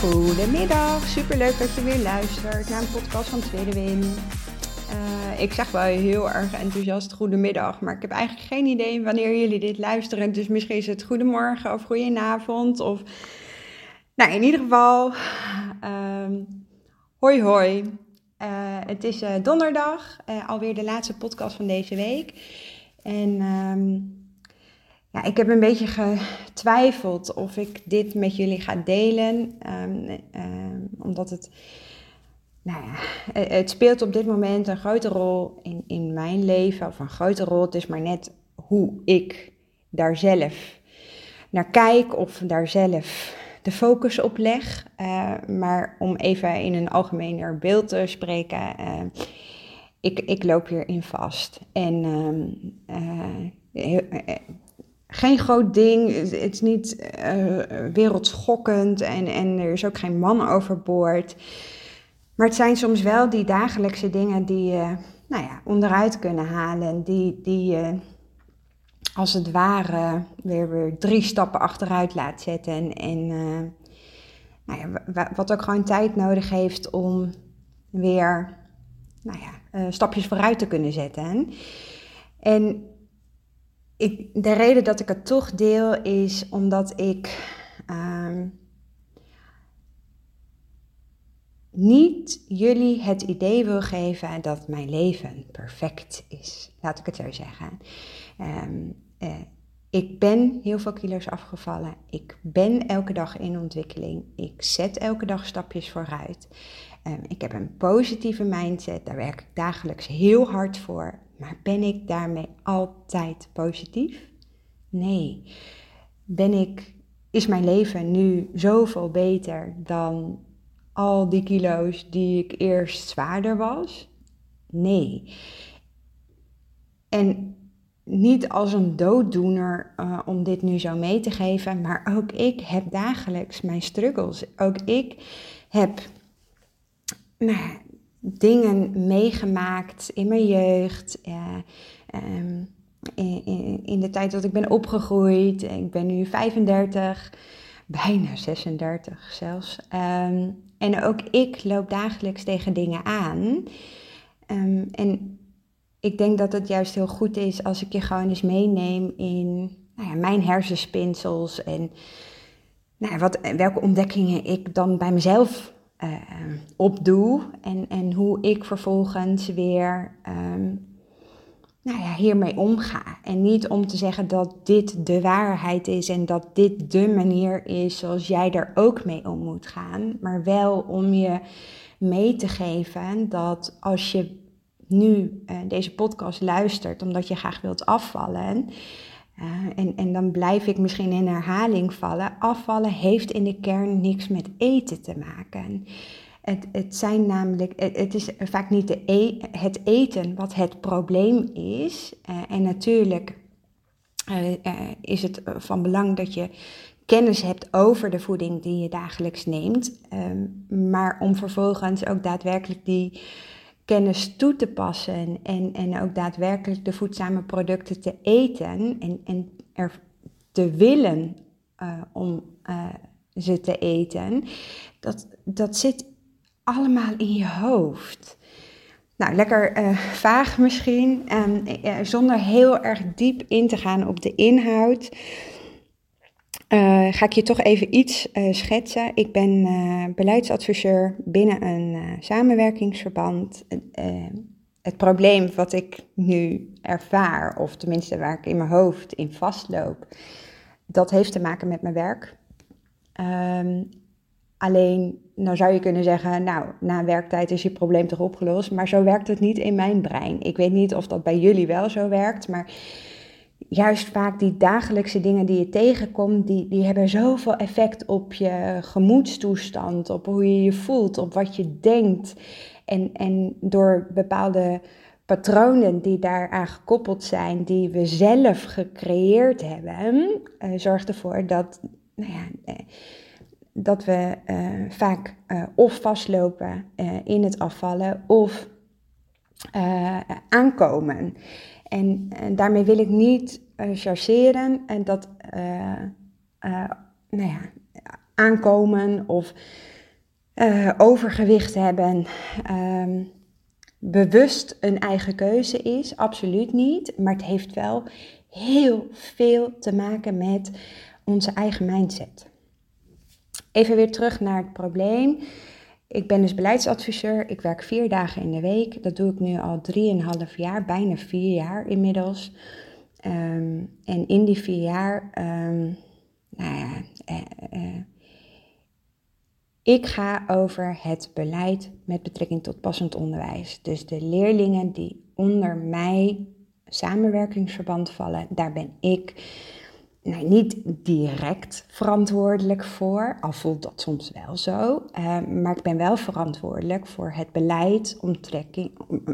Goedemiddag, super leuk dat je weer luistert naar een podcast van Tweede Win. Uh, ik zeg wel heel erg enthousiast goedemiddag, maar ik heb eigenlijk geen idee wanneer jullie dit luisteren. Dus misschien is het goedemorgen of goedenavond of... Nou, in ieder geval, um, hoi hoi. Uh, het is uh, donderdag, alweer de laatste podcast van deze week. En... Um, ja, ik heb een beetje getwijfeld of ik dit met jullie ga delen. Um, um, omdat het, nou ja, het speelt op dit moment een grote rol in, in mijn leven. Of een grote rol, het is maar net hoe ik daar zelf naar kijk of daar zelf de focus op leg. Uh, maar om even in een algemener beeld te spreken, uh, ik, ik loop hierin vast. En uh, geen groot ding. Het is niet uh, wereldschokkend en, en er is ook geen man overboord. Maar het zijn soms wel die dagelijkse dingen die je nou ja, onderuit kunnen halen. Die, die je als het ware weer, weer drie stappen achteruit laat zetten. En, en uh, nou ja, wat ook gewoon tijd nodig heeft om weer nou ja, stapjes vooruit te kunnen zetten. En ik, de reden dat ik het toch deel is omdat ik uh, niet jullie het idee wil geven dat mijn leven perfect is. Laat ik het zo zeggen. Um, uh, ik ben heel veel kilo's afgevallen. Ik ben elke dag in ontwikkeling. Ik zet elke dag stapjes vooruit. Um, ik heb een positieve mindset. Daar werk ik dagelijks heel hard voor. Maar ben ik daarmee altijd positief? Nee. Ben ik, is mijn leven nu zoveel beter dan al die kilo's die ik eerst zwaarder was? Nee. En niet als een dooddoener uh, om dit nu zo mee te geven, maar ook ik heb dagelijks mijn struggles. Ook ik heb nou, dingen meegemaakt in mijn jeugd, uh, um, in, in, in, de tijd dat ik ben opgegroeid. Ik ben nu 35, bijna 36 zelfs. Um, en ook ik loop dagelijks tegen dingen aan. Um, en ik denk dat het juist heel goed is als ik je gewoon eens meeneem in nou ja, mijn hersenspinsels en nou ja, wat, welke ontdekkingen ik dan bij mezelf uh, opdoe en, en hoe ik vervolgens weer um, nou ja, hiermee omga. En niet om te zeggen dat dit de waarheid is en dat dit de manier is zoals jij er ook mee om moet gaan, maar wel om je mee te geven dat als je nu uh, deze podcast luistert omdat je graag wilt afvallen, en, en dan blijf ik misschien in herhaling vallen. Afvallen heeft in de kern niks met eten te maken. Het, het, zijn namelijk, het, is vaak niet de e, het eten wat het probleem is. Uh, en natuurlijk uh, is het van belang dat je kennis hebt over de voeding die je dagelijks neemt. Um, maar om vervolgens ook daadwerkelijk die kennis toe te passen en, en ook daadwerkelijk de voedzame producten te eten en, en er te willen uh, om uh, ze te eten, dat, dat zit allemaal in je hoofd. Nou, lekker uh, vaag misschien, um, zonder heel erg diep in te gaan op de inhoud. Uh, ga ik je toch even iets uh, schetsen. Ik ben uh, beleidsadviseur binnen een samenwerkingsverband. het probleem wat ik nu ervaar, of tenminste waar ik in mijn hoofd in vastloop, dat heeft te maken met mijn werk. Um, alleen, nou zou je kunnen zeggen, nou, na werktijd is je probleem toch opgelost, maar zo werkt het niet in mijn brein. Ik weet niet of dat bij jullie wel zo werkt, maar juist vaak die dagelijkse dingen die je tegenkomt, die, die hebben zoveel effect op je gemoedstoestand, op hoe je je voelt, op wat je denkt. En, en door bepaalde patronen die daaraan gekoppeld zijn, die we zelf gecreëerd hebben, uh, zorgt ervoor dat, nou ja, eh, dat we uh, vaak of vastlopen in het afvallen of aankomen. En, en, daarmee wil ik niet chargeren en dat nou ja, aankomen of overgewicht hebben. Um, bewust een eigen keuze is, absoluut niet. Maar het heeft wel heel veel te maken met onze eigen mindset. Even weer terug naar het probleem. Ik ben dus beleidsadviseur. Ik werk vier dagen in de week. Dat doe ik nu al drieënhalf jaar, bijna vier jaar inmiddels. Ehm, en in die vier jaar, um, nou ja, eh, eh, ik ga over het beleid met betrekking tot passend onderwijs. Dus de leerlingen die onder mij samenwerkingsverband vallen, daar ben ik niet direct verantwoordelijk voor, al voelt dat soms wel zo. Uh, maar ik ben wel verantwoordelijk voor het beleid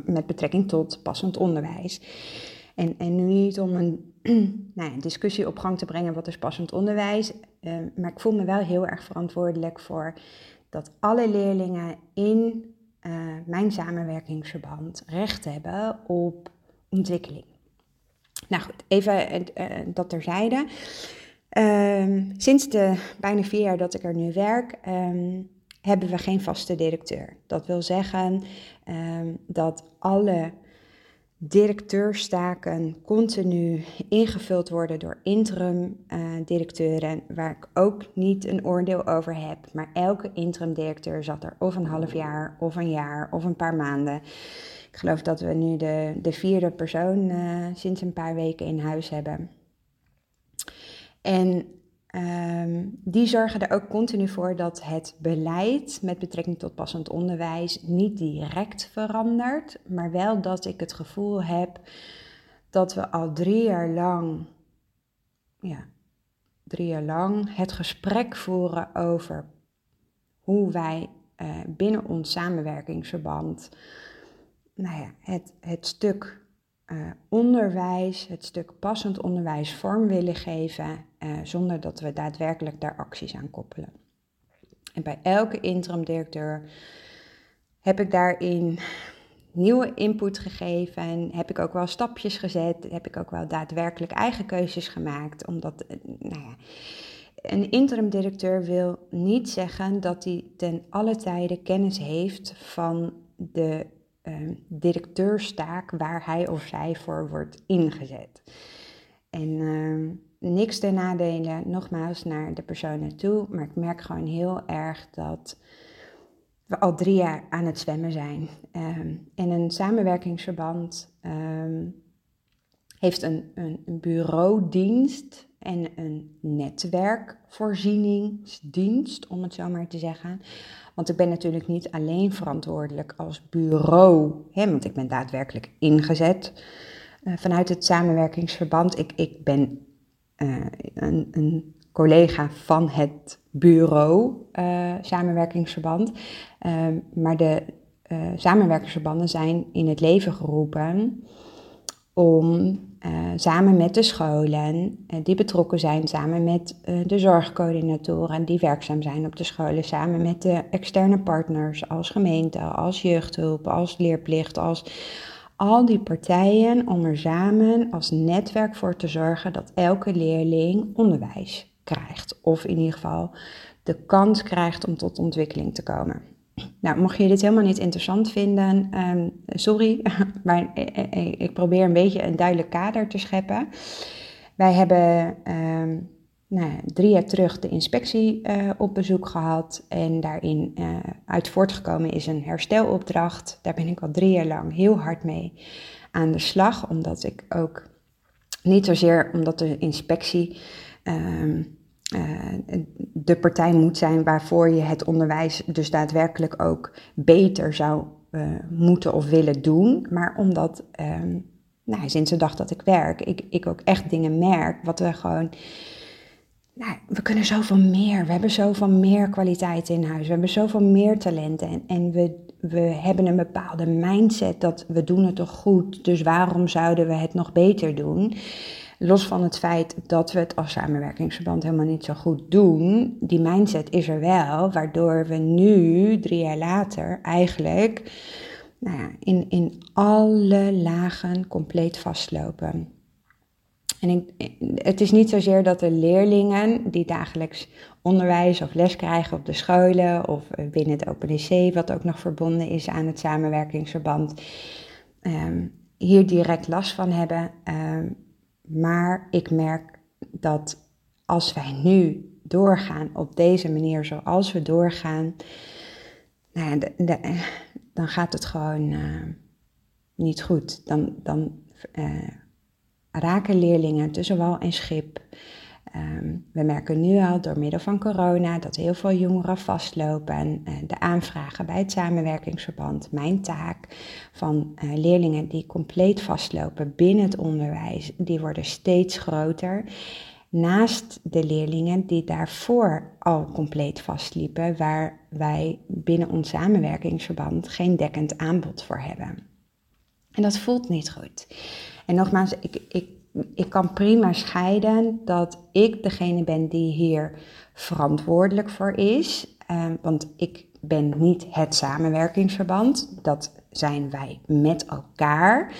met betrekking tot passend onderwijs. En, en nu niet om een nou ja, discussie op gang te brengen wat is passend onderwijs. Uh, maar ik voel me wel heel erg verantwoordelijk voor dat alle leerlingen in uh, mijn samenwerkingsverband recht hebben op ontwikkeling. Nou goed, even uh, dat terzijde. Uh, sinds de bijna vier jaar dat ik er nu werk, um, hebben we geen vaste directeur. Dat wil zeggen um, dat alle directeurstaken continu ingevuld worden door interim uh, directeuren, waar ik ook niet een oordeel over heb. Maar elke interim directeur zat er of een half jaar, of een jaar, of een paar maanden. Ik geloof dat we nu de, de vierde persoon uh, sinds een paar weken in huis hebben. En Um, die zorgen er ook continu voor dat het beleid met betrekking tot passend onderwijs niet direct verandert, maar wel dat ik het gevoel heb dat we al drie jaar lang, ja, drie jaar lang het gesprek voeren over hoe wij uh, binnen ons samenwerkingsverband nou ja, het, het stuk uh, onderwijs, het stuk passend onderwijs vorm willen geven, uh, zonder dat we daadwerkelijk daar acties aan koppelen. En bij elke interim directeur heb ik daarin nieuwe input gegeven, heb ik ook wel stapjes gezet, heb ik ook wel daadwerkelijk eigen keuzes gemaakt, omdat, uh, nou ja, een interim directeur wil niet zeggen dat hij ten alle tijde kennis heeft van de uh, directeurstaak waar hij of zij voor wordt ingezet. En uh, niks ten nadele, nogmaals, naar de persoon naartoe, maar ik merk gewoon heel erg dat we al drie jaar aan het zwemmen zijn. Um, en een samenwerkingsverband heeft een, een, een bureaudienst en een netwerkvoorzieningsdienst, om het zo maar te zeggen. Want ik ben natuurlijk niet alleen verantwoordelijk als bureau, hè, want ik ben daadwerkelijk ingezet uh, vanuit het samenwerkingsverband. Ik, ik ben uh, een, een, collega van het bureau uh, samenwerkingsverband. maar de samenwerkingsverbanden zijn in het leven geroepen om uh, samen met de scholen uh, die betrokken zijn, samen met uh, de zorgcoördinatoren die werkzaam zijn op de scholen, samen met de externe partners als gemeente, als jeugdhulp, als leerplicht, als al die partijen om er samen als netwerk voor te zorgen dat elke leerling onderwijs krijgt. Of in ieder geval de kans krijgt om tot ontwikkeling te komen. Nou, mocht je dit helemaal niet interessant vinden, um, sorry, maar ik probeer een beetje een duidelijk kader te scheppen. Wij hebben um, nou, drie jaar terug de inspectie op bezoek gehad en daarin uh, uit voortgekomen is een herstelopdracht. Daar ben ik al drie jaar lang heel hard mee aan de slag, omdat ik ook niet zozeer omdat de inspectie uh, de partij moet zijn waarvoor je het onderwijs dus daadwerkelijk ook beter zou uh, moeten of willen doen. Maar omdat um, nou, sinds de dag dat ik werk, ik, ik ook echt dingen merk, wat we gewoon, nou, we kunnen zoveel meer, we hebben zoveel meer kwaliteit in huis, we hebben zoveel meer talenten en, en we, we hebben een bepaalde mindset dat we doen het toch goed, dus waarom zouden we het nog beter doen? Los van het feit dat we het als samenwerkingsverband helemaal niet zo goed doen, die mindset is er wel, waardoor we nu, drie jaar later, eigenlijk nou ja, in, in alle lagen compleet vastlopen. En ik, het is niet zozeer dat de leerlingen die dagelijks onderwijs of les krijgen op de scholen of binnen het OpenDC, wat ook nog verbonden is aan het samenwerkingsverband, um, hier direct last van hebben. Um, maar ik merk dat als wij nu doorgaan op deze manier zoals we doorgaan, nou ja, dan gaat het gewoon uh, niet goed. Dan, dan uh, raken leerlingen tussen wal en schip. Um, we merken nu al door middel van corona dat heel veel jongeren vastlopen. Uh, de aanvragen bij het samenwerkingsverband, mijn taak van leerlingen die compleet vastlopen binnen het onderwijs, die worden steeds groter. Naast de leerlingen die daarvoor al compleet vastliepen, waar wij binnen ons samenwerkingsverband geen dekkend aanbod voor hebben. En dat voelt niet goed. En nogmaals, ik, ik, ik kan prima scheiden dat ik degene ben die hier verantwoordelijk voor is. Eh, want ik ben niet het samenwerkingsverband. Dat zijn wij met elkaar.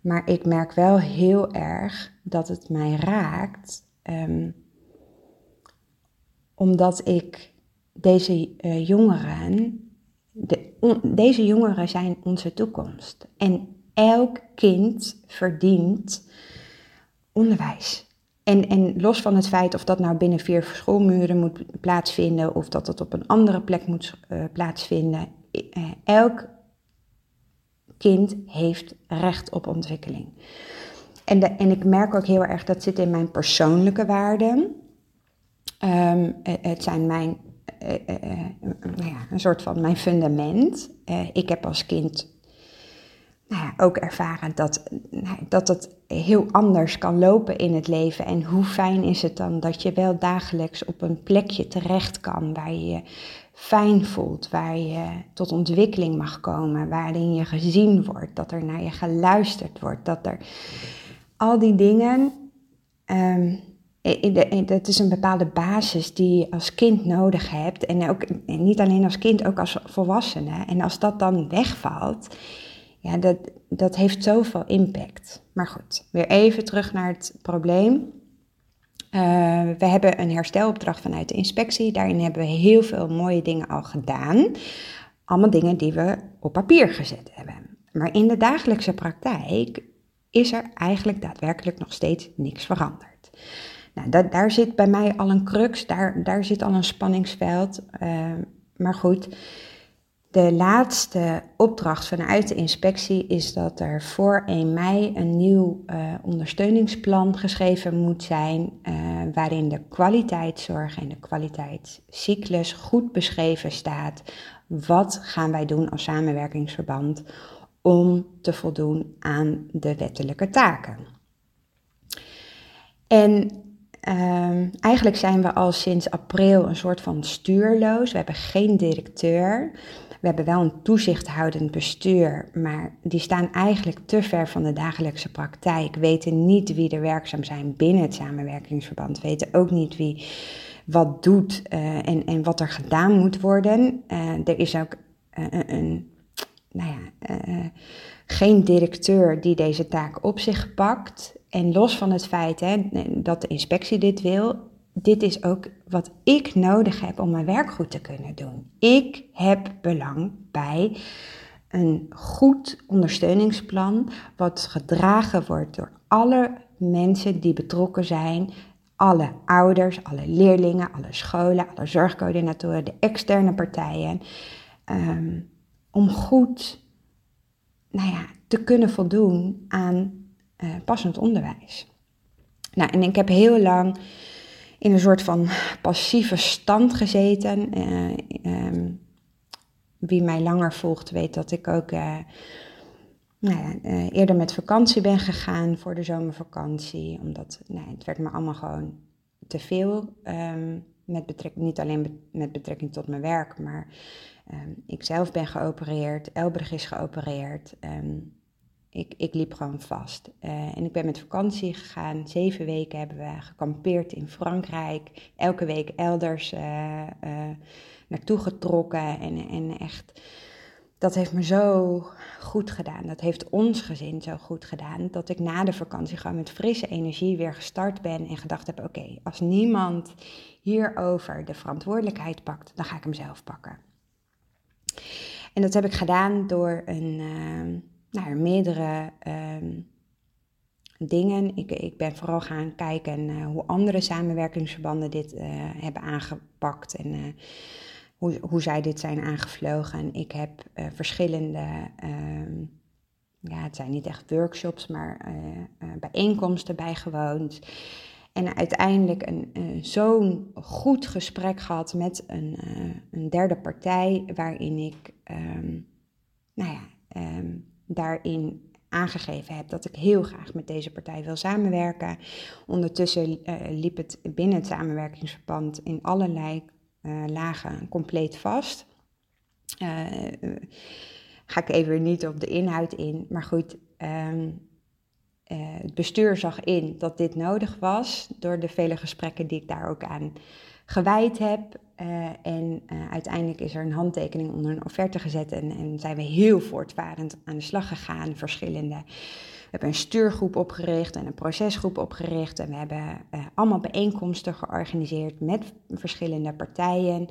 Maar ik merk wel heel erg dat het mij raakt Um, omdat ik deze uh, jongeren, de, deze jongeren zijn onze toekomst. En elk kind verdient onderwijs. En, en los van het feit of dat nou binnen vier schoolmuren moet plaatsvinden of dat het op een andere plek moet uh, plaatsvinden, uh, elk kind heeft recht op ontwikkeling. En, de, en ik merk ook heel erg dat zit in mijn persoonlijke waarden. Um, het zijn mijn, nou ja, een soort van mijn fundament. ik heb als kind nou ook ervaren dat, nou, dat het heel anders kan lopen in het leven. En hoe fijn is het dan dat je wel dagelijks op een plekje terecht kan waar je je fijn voelt, waar je tot ontwikkeling mag komen, waarin je gezien wordt, dat er naar je geluisterd wordt, dat er al die dingen, um, dat is een bepaalde basis die je als kind nodig hebt. En, ook, en niet alleen als kind, ook als volwassene. En als dat dan wegvalt, ja, dat, dat heeft zoveel impact. Maar goed, weer even terug naar het probleem. Uh, we hebben een herstelopdracht vanuit de inspectie. Daarin hebben we heel veel mooie dingen al gedaan. Allemaal dingen die we op papier gezet hebben. Maar in de dagelijkse praktijk is er eigenlijk daadwerkelijk nog steeds niks veranderd. Nou, dat, daar zit bij mij al een crux, daar, daar zit al een spanningsveld. Uh, maar goed, de laatste opdracht vanuit de inspectie is dat er voor 1 mei een nieuw uh, ondersteuningsplan geschreven moet zijn, uh, waarin de kwaliteitszorg en de kwaliteitscyclus goed beschreven staat. Wat gaan wij doen als samenwerkingsverband om te voldoen aan de wettelijke taken. En uh, eigenlijk zijn we al sinds april een soort van stuurloos. We hebben geen directeur. We hebben wel een toezichthoudend bestuur, maar die staan eigenlijk te ver van de dagelijkse praktijk. Weten niet wie er werkzaam zijn binnen het samenwerkingsverband. Weten ook niet wie wat doet uh, en, en wat er gedaan moet worden. Uh, er is ook een nou ja, geen directeur die deze taak op zich pakt. En los van het feit hè, dat de inspectie dit wil, dit is ook wat ik nodig heb om mijn werk goed te kunnen doen. Ik heb belang bij een goed ondersteuningsplan, wat gedragen wordt door alle mensen die betrokken zijn. Alle ouders, alle leerlingen, alle scholen, alle zorgcoördinatoren, de externe partijen. Um, om goed nou ja, te kunnen voldoen aan uh, passend onderwijs. Nou, en ik heb heel lang in een soort van passieve stand gezeten. Uh, um, wie mij langer volgt weet dat ik ook uh, nou ja, eh, eerder met vakantie ben gegaan voor de zomervakantie. Omdat nou, het werd me allemaal gewoon te veel. Um, met betrekking, niet alleen met betrekking tot mijn werk, maar um, ik zelf ben geopereerd. Elbrug is geopereerd. Ik, ik liep gewoon vast. Uh, en ik ben met vakantie gegaan. Zeven weken hebben we gekampeerd in Frankrijk. Elke week elders uh, uh, naartoe getrokken. En, en echt, dat heeft me zo goed gedaan. Dat heeft ons gezin zo goed gedaan. Dat ik na de vakantie gewoon met frisse energie weer gestart ben. En gedacht heb: oké, als niemand hierover de verantwoordelijkheid pakt, dan ga ik hem zelf pakken. En dat heb ik gedaan door een nou, meerdere um, dingen. Ik, ik ben vooral gaan kijken uh, hoe andere samenwerkingsverbanden dit uh, hebben aangepakt en uh, hoe, hoe zij dit zijn aangevlogen. En ik heb verschillende, um, ja, het zijn niet echt workshops, maar bijeenkomsten bijgewoond. En uiteindelijk een, zo'n goed gesprek gehad met een, een derde partij, waarin ik, um, nou ja, daarin aangegeven heb dat ik heel graag met deze partij wil samenwerken. Ondertussen uh, liep het binnen het samenwerkingsverband in allerlei uh, lagen compleet vast. Uh, ga ik even niet op de inhoud in, maar goed. Um, het bestuur zag in dat dit nodig was door de vele gesprekken die ik daar ook aan gewijd heb. Uh, en uh, uiteindelijk is er een handtekening onder een offerte gezet en, en, zijn we heel voortvarend aan de slag gegaan, verschillende. We hebben een stuurgroep opgericht en een procesgroep opgericht en we hebben uh, allemaal bijeenkomsten georganiseerd met verschillende partijen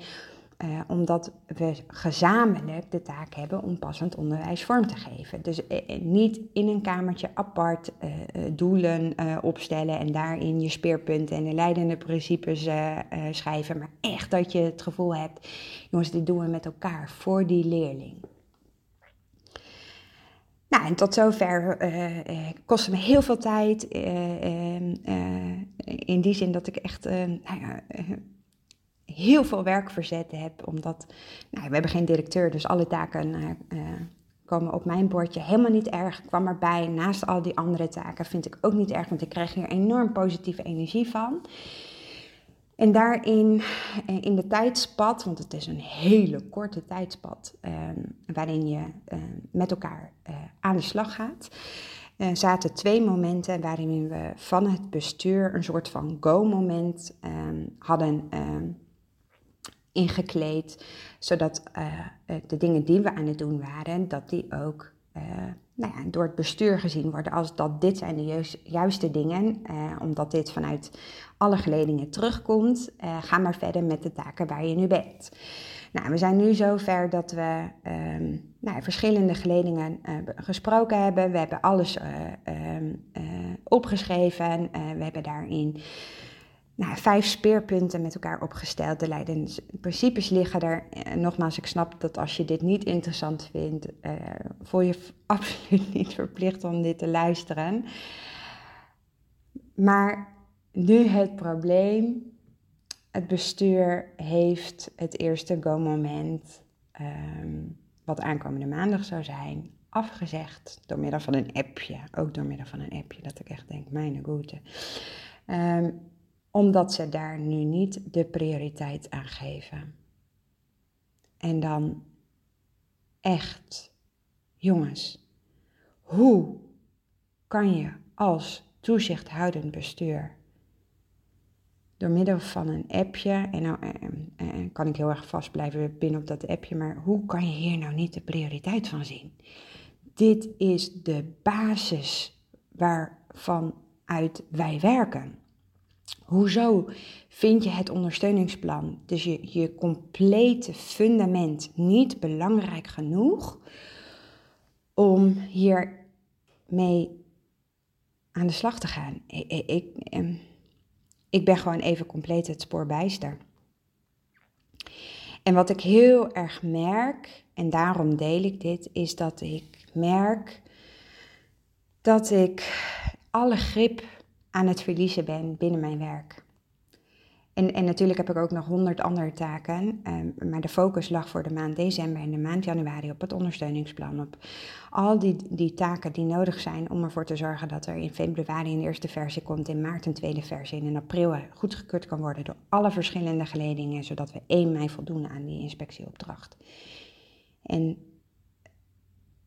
uh, omdat we gezamenlijk de taak hebben om passend onderwijs vorm te geven. Dus uh, niet in een kamertje apart doelen opstellen en daarin je speerpunten en de leidende principes schrijven, maar echt dat je het gevoel hebt, jongens, dit doen we met elkaar voor die leerling. Nou, en tot zover kostte me heel veel tijd. In die zin dat ik echt nou heel veel werk verzet heb. Omdat nou, we hebben geen directeur, dus alle taken uh, komen op mijn bordje. Helemaal niet erg. Ik kwam erbij. Naast al die andere taken vind ik ook niet erg, want ik krijg hier enorm positieve energie van. En daarin, eh, in de tijdspad, want het is een hele korte tijdspad, uh, waarin je met elkaar aan de slag gaat, zaten twee momenten waarin we van het bestuur een soort van go-moment ehm, hadden ehm, ingekleed, zodat uh, de dingen die we aan het doen waren, dat die ook uh, nou ja, door het bestuur gezien worden als dat dit zijn de juiste dingen, uh, omdat dit vanuit alle geledingen terugkomt, ga maar verder met de taken waar je nu bent. Nou, we zijn nu zover dat we um, nou, verschillende geledingen gesproken hebben. We hebben alles um, opgeschreven. we hebben daarin nou, vijf speerpunten met elkaar opgesteld. De leidende principes liggen er. En eh, nogmaals, ik snap dat als je dit niet interessant vindt, uh, voel je absoluut niet verplicht om dit te luisteren. Maar nu het probleem. Het bestuur heeft het eerste go-moment, um, wat aankomende maandag zou zijn, afgezegd door middel van een appje. Ook door middel van een appje, dat ik echt denk, mijn goede. Um, omdat ze daar nu niet de prioriteit aan geven. En dan echt, jongens, hoe kan je als toezichthoudend bestuur door middel van een appje, en nou en, en kan ik heel erg vast blijven binnen op dat appje, maar hoe kan je hier nou niet de prioriteit van zien? Dit is de basis waarvan uit wij werken. Hoezo vind je het ondersteuningsplan, dus je, je complete fundament, niet belangrijk genoeg om hiermee aan de slag te gaan? Ik, ik, ehm, ik ben gewoon even compleet het spoor bijster. En wat ik heel erg merk, en daarom deel ik dit, is dat ik merk dat ik alle grip aan het verliezen ben binnen mijn werk. En, en natuurlijk heb ik ook nog honderd andere taken, ehm, maar de focus lag voor de maand december en de maand januari op het ondersteuningsplan. Op al die, die taken die nodig zijn om ervoor te zorgen dat er in februari een eerste versie komt, in maart een tweede versie en in april goedgekeurd kan worden door alle verschillende geledingen, zodat we 1 mei voldoen aan die inspectieopdracht. En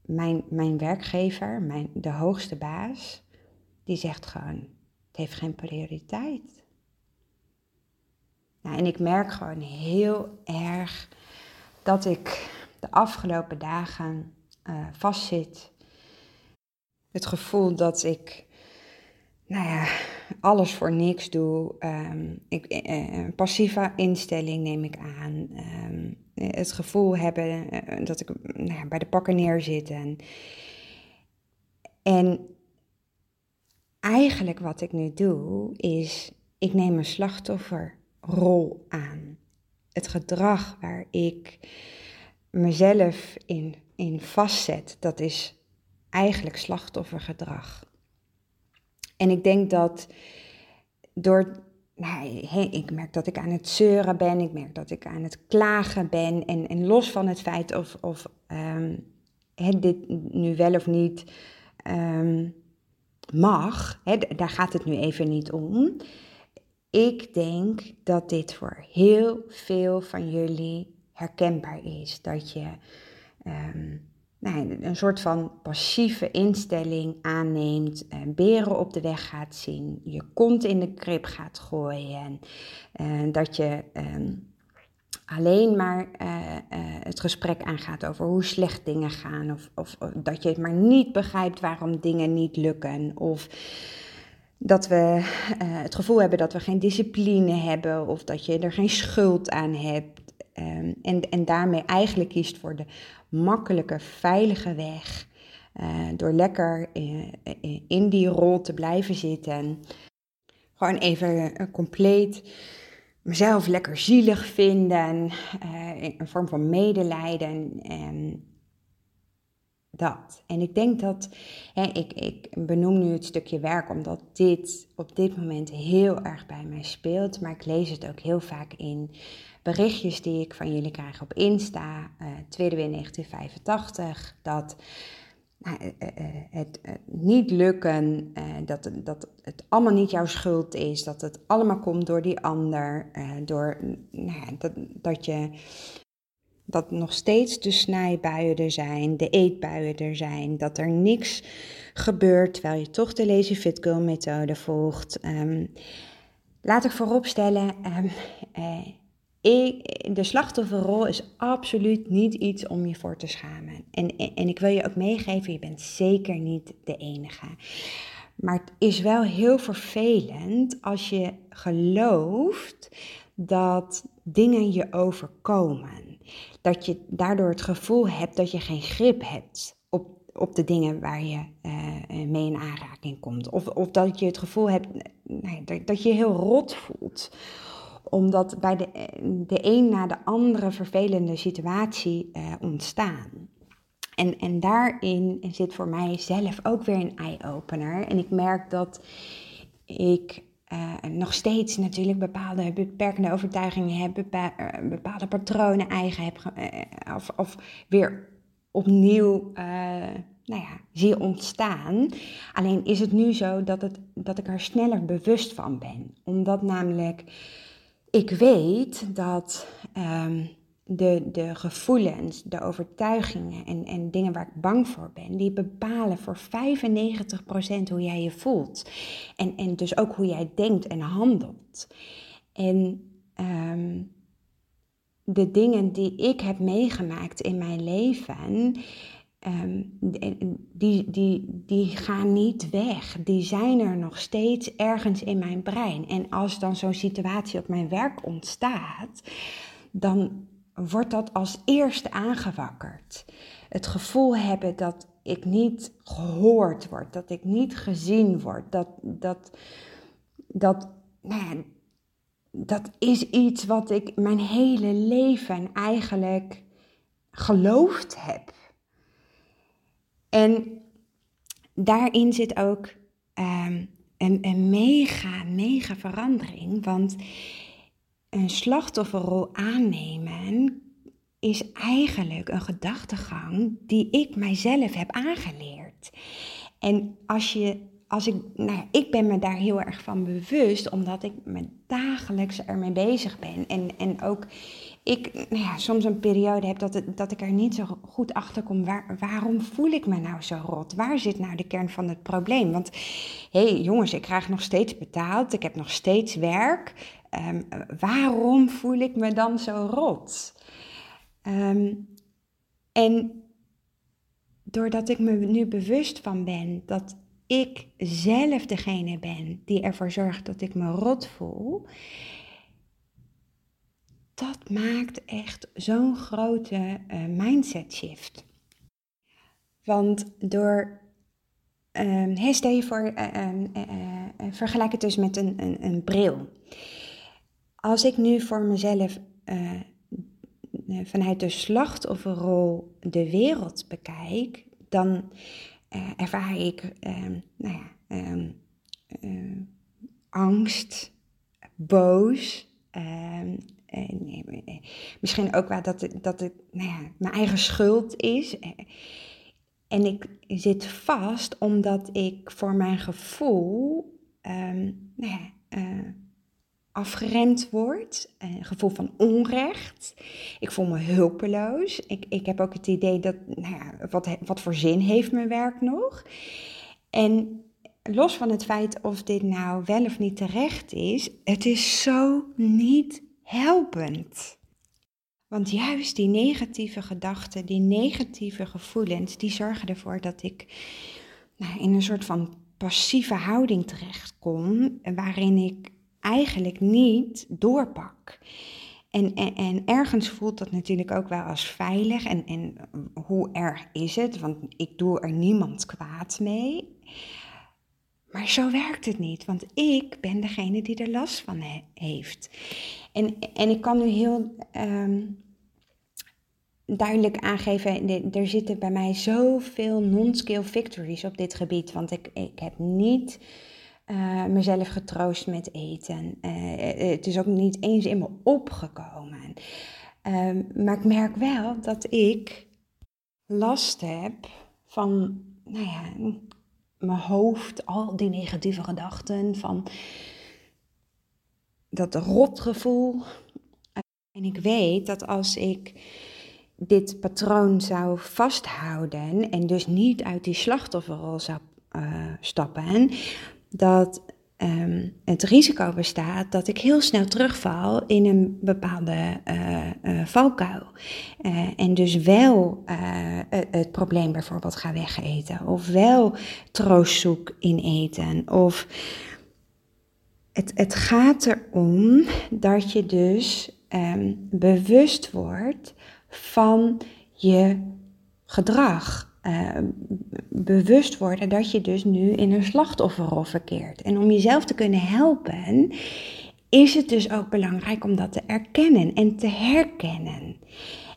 mijn, mijn werkgever, mijn, de hoogste baas, die zegt gewoon, het heeft geen prioriteit. Nou, en ik merk gewoon heel erg dat ik de afgelopen dagen uh, vastzit. Het gevoel dat ik, nou ja, alles voor niks doe. Um, ik, uh, passieve instelling neem ik aan. Um, het gevoel hebben dat ik nou bij de pakken neerzit. En, en eigenlijk wat ik nu doe, is ik neem een slachtofferrol aan. Het gedrag waar ik mezelf in, in vastzet, dat is eigenlijk slachtoffergedrag. En ik denk dat door, nou, ik merk dat ik aan het zeuren ben, ik merk dat ik aan het klagen ben. En, en los van het feit of, of um, dit nu wel of niet um, mag, hè, daar gaat het nu even niet om. Ik denk dat dit voor heel veel van jullie herkenbaar is. Dat je um, nou, een soort van passieve instelling aanneemt, uh, beren op de weg gaat zien, je kont in de krip gaat gooien. En uh, dat je um, alleen maar uh, het gesprek aangaat over hoe slecht dingen gaan. Of, of, dat je het maar niet begrijpt waarom dingen niet lukken. Of dat we het gevoel hebben dat we geen discipline hebben. Of dat je er geen schuld aan hebt. Um, en, en daarmee eigenlijk kiest voor de makkelijke, veilige weg. Door lekker in die rol te blijven zitten. Gewoon even compleet mezelf lekker zielig vinden, uh, een vorm van medelijden en dat. En ik denk dat, hè, ik, ik benoem nu het stukje werk omdat dit op dit moment heel erg bij mij speelt, maar ik lees het ook heel vaak in berichtjes die ik van jullie krijg op Insta, uh, tweede weer 1985, dat nou, eh, eh, het niet lukken, dat, dat het allemaal niet jouw schuld is, dat het allemaal komt door die ander, door nou ja, dat, dat je dat nog steeds de snijbuien er zijn, de eetbuien er zijn, dat er niks gebeurt terwijl je toch de Lazy Fit Girl methode volgt. Um, laat ik vooropstellen, um, de slachtofferrol is absoluut niet iets om je voor te schamen. En, en, ik wil je ook meegeven, je bent zeker niet de enige. Maar het is wel heel vervelend als je gelooft dat dingen je overkomen. Dat je daardoor het gevoel hebt dat je geen grip hebt op, op de dingen waar je uh, mee in aanraking komt. Of, of dat je het gevoel hebt nee, dat, dat je heel rot voelt omdat bij de, de een na de andere vervelende situatie uh, ontstaan. En, en daarin zit voor mij zelf ook weer een eye-opener. En ik merk dat ik uh, nog steeds natuurlijk bepaalde beperkende overtuigingen heb, uh, bepaalde patronen eigen heb, of, of, weer opnieuw nou ja, zie ontstaan. Alleen is het nu zo dat, het, dat ik er sneller bewust van ben. Omdat namelijk ik weet dat um, de, de gevoelens, de overtuigingen en, en dingen waar ik bang voor ben, die bepalen voor 95% hoe jij je voelt. En, en dus ook hoe jij denkt en handelt. En um, de dingen die ik heb meegemaakt in mijn leven, Ehm, die, die, die gaan niet weg. Die zijn er nog steeds ergens in mijn brein. En als dan zo'n situatie op mijn werk ontstaat, dan wordt dat als eerste aangewakkerd. Het gevoel hebben dat ik niet gehoord word, dat ik niet gezien word, dat, dat, dat, nou dat is iets wat ik mijn hele leven eigenlijk geloofd heb. En daarin zit ook um, een, een mega, mega verandering. Want een slachtofferrol aannemen is eigenlijk een gedachtegang die ik mijzelf heb aangeleerd. En als je, als ik, nou ik ben me daar heel erg van bewust, omdat ik me dagelijks ermee bezig ben. En, en ook ik nou ja, soms een periode heb dat, dat ik er niet zo goed achter kom. Waar, waarom voel ik me nou zo rot? Waar zit nou de kern van het probleem? Want hé hey, jongens, ik krijg nog steeds betaald, ik heb nog steeds werk. Um, waarom voel ik me dan zo rot? Um, en doordat ik me nu bewust van ben dat ik zelf degene ben die ervoor zorgt dat ik me rot voel, dat maakt echt zo'n grote uh, mindset shift. Want door, stel je voor, uh, uh, vergelijk het dus met een, een, een, bril. Als ik nu voor mezelf vanuit de slachtofferrol de wereld bekijk, dan ervaar ik um, nou ja, angst, boos, uh, misschien ook wel dat het, dat het nou ja, mijn eigen schuld is. En ik zit vast omdat ik voor mijn gevoel um, nou ja, afgeremd word. Een gevoel van onrecht. Ik voel me hulpeloos. Ik, ik heb ook het idee dat, nou ja, wat, wat voor zin heeft mijn werk nog? En los van het feit of dit nou wel of niet terecht is, het is zo niet helpend. Want juist die negatieve gedachten, die negatieve gevoelens, die zorgen ervoor dat ik nou, in een soort van passieve houding terechtkom, waarin ik eigenlijk niet doorpak. En, en, en, ergens voelt dat natuurlijk ook wel als veilig. En, en hoe erg is het? Want ik doe er niemand kwaad mee. Maar zo werkt het niet, want ik ben degene die er last van heeft. En, en ik kan nu heel um, duidelijk aangeven, er zitten bij mij zoveel non-skill victories op dit gebied. Want ik, ik heb niet uh, mezelf getroost met eten. Uh, het is ook niet eens in me opgekomen. Um, maar ik merk wel dat ik last heb van, nou ja, mijn hoofd, al die negatieve gedachten van dat rotgevoel. En ik weet dat als ik dit patroon zou vasthouden en dus niet uit die slachtofferrol zou uh, stappen, dat um, het risico bestaat dat ik heel snel terugval in een bepaalde uh, uh, valkuil. Uh, en dus wel het probleem bijvoorbeeld ga wegeten, of wel troost zoek in eten, of het, het gaat erom dat je dus um, bewust wordt van je gedrag. Uh, bewust worden dat je dus nu in een slachtofferrol verkeert. En om jezelf te kunnen helpen, is het dus ook belangrijk om dat te erkennen en te herkennen.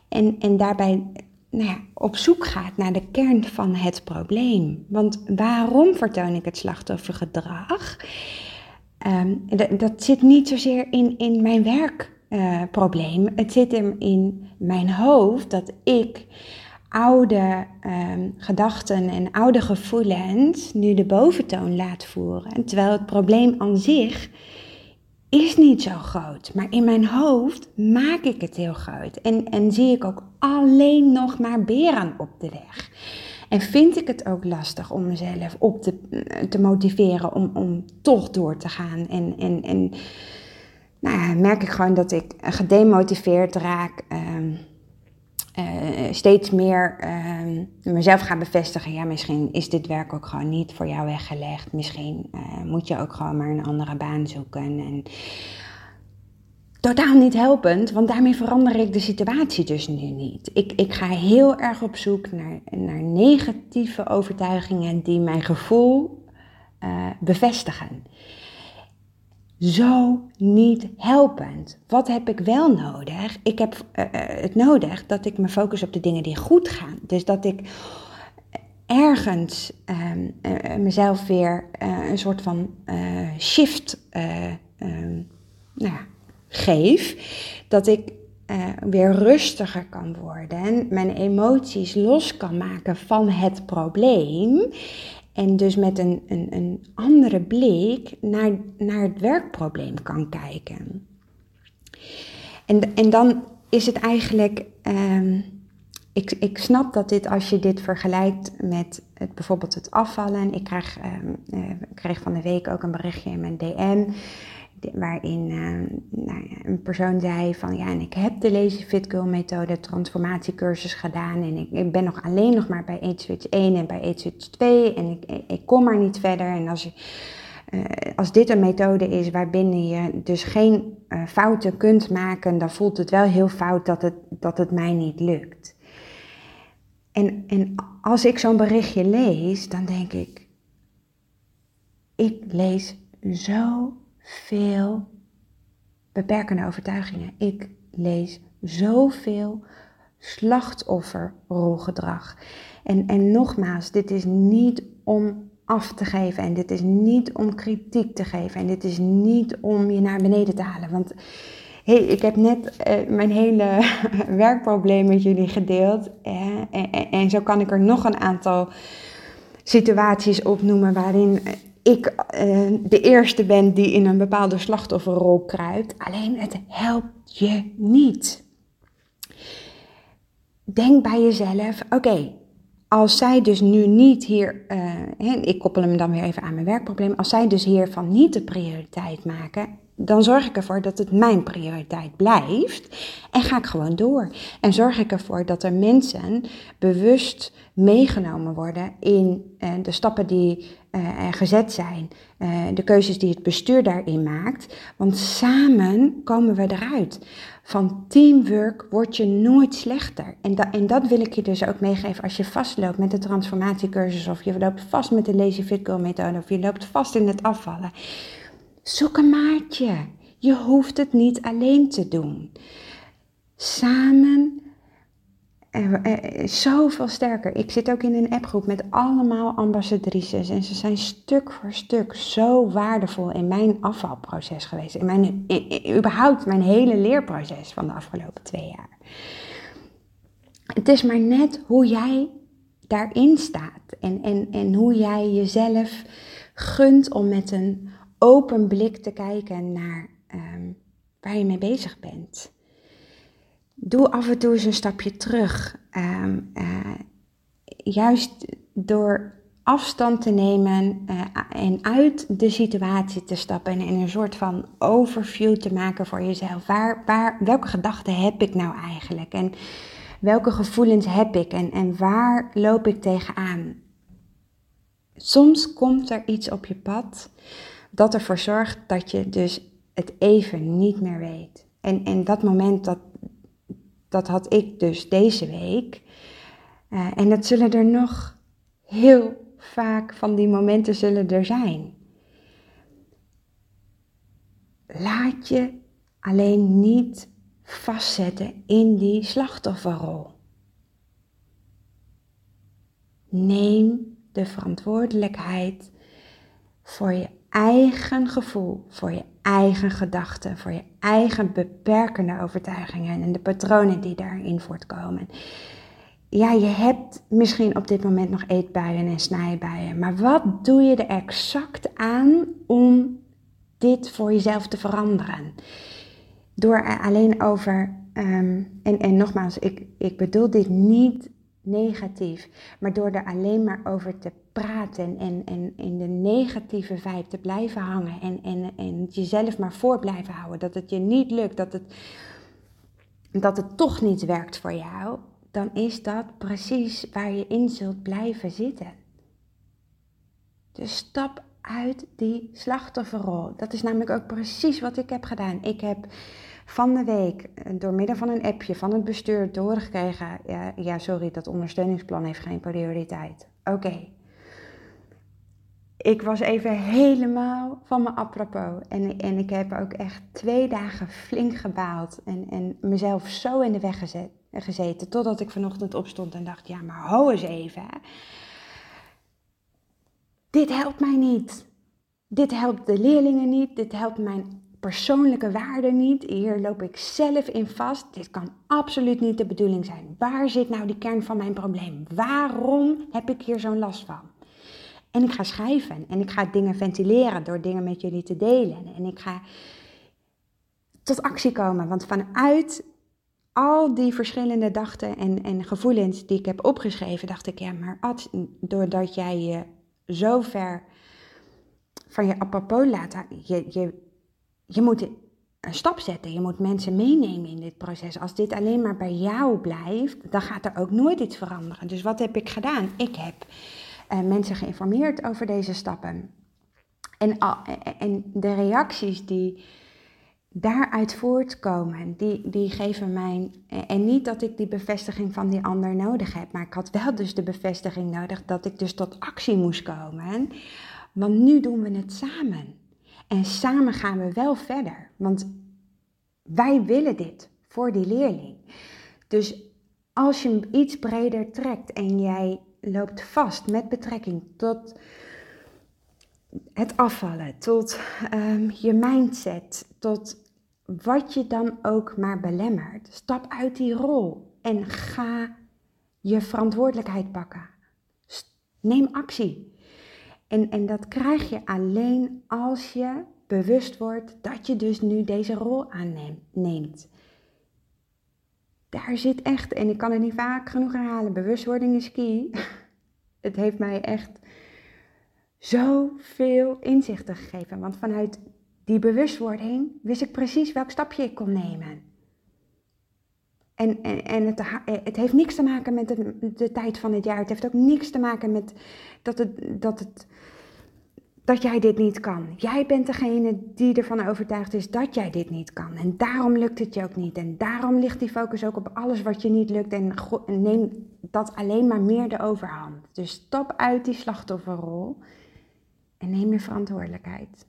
En, en daarbij nou ja, op zoek gaat naar de kern van het probleem. Want waarom vertoon ik het slachtoffergedrag? Um, dat zit niet zozeer in, in mijn werkprobleem. Het zit in mijn hoofd dat ik oude um, gedachten en oude gevoelens nu de boventoon laat voeren. Terwijl het probleem aan zich is niet zo groot. Maar in mijn hoofd maak ik het heel groot. En, en zie ik ook alleen nog maar beren op de weg. En vind ik het ook lastig om mezelf op te, te motiveren om, om toch door te gaan. En, en, en nou ja, merk ik gewoon dat ik gedemotiveerd raak. Uh, steeds meer uh, mezelf ga bevestigen. Ja, misschien is dit werk ook gewoon niet voor jou weggelegd. Misschien uh, moet je ook gewoon maar een andere baan zoeken. En totaal niet helpend, want daarmee verander ik de situatie dus nu niet. Ik, ik ga heel erg op zoek naar, naar negatieve overtuigingen die mijn gevoel uh, bevestigen. Zo niet helpend. Wat heb ik wel nodig? Ik heb uh, het nodig dat ik me focus op de dingen die goed gaan. Dus dat ik ergens uh, mezelf weer een soort van shift, nou ja, geef, dat ik weer rustiger kan worden en mijn emoties los kan maken van het probleem. En dus met een, een, een andere blik naar, naar het werkprobleem kan kijken. En, en dan is het eigenlijk. Um, ik, ik snap dat dit, als je dit vergelijkt met het, bijvoorbeeld het afvallen. Ik krijg, um, uh, ik kreeg van de week ook een berichtje in mijn DM waarin uh, nou ja, een persoon zei van ja, en ik heb de Lazy Fit Girl methode transformatiecursus gedaan en ik, ik, ben nog alleen nog maar bij Eat Switch 1 en bij Eat Switch 2 en ik, ik kom maar niet verder. En als, je, uh, als dit een methode is waarbinnen je dus geen uh, fouten kunt maken, dan voelt het wel heel fout dat het, dat het mij niet lukt. En, en als ik zo'n berichtje lees, dan denk ik, ik lees zo veel beperkende overtuigingen. Ik lees zoveel slachtofferrolgedrag. En, en nogmaals, dit is niet om af te geven en dit is niet om kritiek te geven en dit is niet om je naar beneden te halen. Want hey, ik heb net uh, mijn hele werkprobleem met jullie gedeeld en, en, en, zo kan ik er nog een aantal situaties opnoemen waarin ik uh, de eerste ben die in een bepaalde slachtofferrol kruipt. Alleen het helpt je niet. Denk bij jezelf: oké, als zij dus nu niet hier, uh, ik koppel hem dan weer even aan mijn werkprobleem, als zij dus hiervan niet de prioriteit maken, dan zorg ik ervoor dat het mijn prioriteit blijft en ga ik gewoon door. En zorg ik ervoor dat er mensen bewust meegenomen worden in uh, de stappen die er gezet zijn, uh, de keuzes die het bestuur daarin maakt. Want samen komen we eruit. Van teamwork word je nooit slechter. En, da en dat wil ik je dus ook meegeven als je vastloopt met de transformatiecursus of je loopt vast met de Lazy Fit Girl methode of je loopt vast in het afvallen. Zoek een maatje. Je hoeft het niet alleen te doen. Samen zoveel sterker. Ik zit ook in een appgroep met allemaal ambassadrices. En ze zijn stuk voor stuk zo waardevol in mijn afvalproces geweest. In mijn, überhaupt mijn hele leerproces van de afgelopen twee jaar. Het is maar net hoe jij daarin staat. En, en, en hoe jij jezelf gunt om met een open blik te kijken naar um, waar je mee bezig bent doe af en toe eens een stapje terug. Ehm, eh, juist door afstand te nemen uh, en uit de situatie te stappen en een soort van overview te maken voor jezelf. Waar, waar, welke gedachten heb ik nou eigenlijk? En welke gevoelens heb ik? En, en waar loop ik tegenaan? Soms komt er iets op je pad dat ervoor zorgt dat je dus het even niet meer weet. En, en dat moment dat, dat had ik dus deze week. Uh, en dat zullen er nog heel vaak van die momenten zullen er zijn. Laat je alleen niet vastzetten in die slachtofferrol. Neem de verantwoordelijkheid voor je eigen gevoel, voor je eigen gedachten, voor je eigen beperkende overtuigingen en de patronen die daarin voortkomen. Ja, je hebt misschien op dit moment nog eetbuien en snijbuien, maar wat doe je er exact aan om dit voor jezelf te veranderen? Door er alleen over, ehm, en, en nogmaals, ik, ik bedoel dit niet negatief. Maar door er alleen maar over te praten en, en in de negatieve vibe te blijven hangen en, en, en jezelf maar voor blijven houden, dat het je niet lukt, dat het, dat het toch niet werkt voor jou, dan is dat precies waar je in zult blijven zitten. Dus stap uit die slachtofferrol. Dat is namelijk ook precies wat ik heb gedaan. Ik heb van de week eh, door middel van een appje van het bestuur doorgekregen: ja, ja sorry, dat ondersteuningsplan heeft geen prioriteit. Oké. Ik was even helemaal van me apropos. En, en ik heb ook echt twee dagen flink gebaald. En, en mezelf zo in de weg gezet, gezeten. Totdat ik vanochtend opstond en dacht: ja, maar hou eens even. Dit helpt mij niet. Dit helpt de leerlingen niet. Dit helpt mijn persoonlijke waarde niet. Hier loop ik zelf in vast. Dit kan absoluut niet de bedoeling zijn. Waar zit nou die kern van mijn probleem? Waarom heb ik hier zo'n last van? En ik ga schrijven en ik ga dingen ventileren door dingen met jullie te delen. En ik ga tot actie komen, want vanuit al die verschillende dachten en, en gevoelens die ik heb opgeschreven, dacht ik, ja, maar Ad, doordat jij je zo ver van je apropos laat, je, je, je moet een stap zetten. Je moet mensen meenemen in dit proces. Als dit alleen maar bij jou blijft, dan gaat er ook nooit iets veranderen. Dus wat heb ik gedaan? Ik heb mensen geïnformeerd over deze stappen. En, en de reacties die daaruit voortkomen, die, die geven mij. En niet dat ik die bevestiging van die ander nodig heb, maar ik had wel dus de bevestiging nodig dat ik dus tot actie moest komen. Want nu doen we het samen. En samen gaan we wel verder. Want wij willen dit voor die leerling. Dus als je iets breder trekt en jij loopt vast met betrekking tot het afvallen, tot um, je mindset, tot wat je dan ook maar belemmert. Stap uit die rol en ga je verantwoordelijkheid pakken. Neem actie. En, en dat krijg je alleen als je bewust wordt dat je dus nu deze rol aanneemt. Daar zit echt, en ik kan het niet vaak genoeg herhalen, bewustwording is key. Het heeft mij echt zoveel inzichten gegeven. Want vanuit die bewustwording wist ik precies welk stapje ik kon nemen. En, en, en het, het, heeft niks te maken met de, de, tijd van het jaar. Het heeft ook niks te maken met dat, het, dat, het, dat jij dit niet kan. Jij bent degene die ervan overtuigd is dat jij dit niet kan. En daarom lukt het je ook niet. En daarom ligt die focus ook op alles wat je niet lukt. En neem dat alleen maar meer de overhand. Dus stap uit die slachtofferrol en neem je verantwoordelijkheid.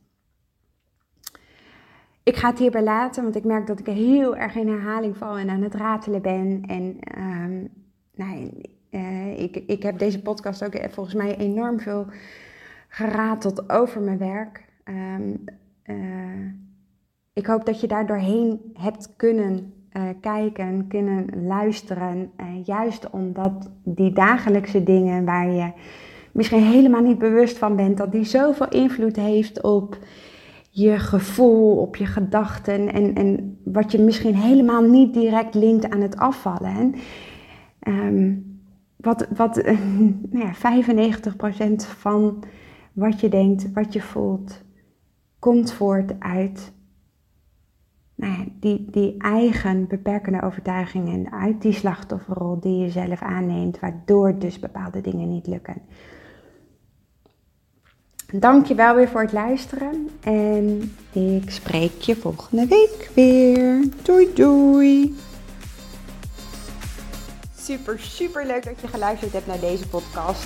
Ik ga het hierbij laten, want ik merk dat ik heel erg in herhaling val en aan het ratelen ben. En um, nou, uh, ik, ik heb deze podcast ook volgens mij enorm veel gerateld over mijn werk. Um, uh, ik hoop dat je daar doorheen hebt kunnen uh, kijken, kunnen luisteren. juist omdat die dagelijkse dingen waar je misschien helemaal niet bewust van bent, dat die zoveel invloed heeft op je gevoel, op je gedachten en, en wat je misschien helemaal niet direct linkt aan het afvallen. Um, wat wat nou ja, 95% van wat je denkt, wat je voelt, komt voort uit nou ja, die, die eigen beperkende overtuigingen, uit die slachtofferrol die je zelf aanneemt, waardoor dus bepaalde dingen niet lukken. Dank je wel weer voor het luisteren en ik spreek je volgende week weer. Doei doei! Super, super leuk dat je geluisterd hebt naar deze podcast.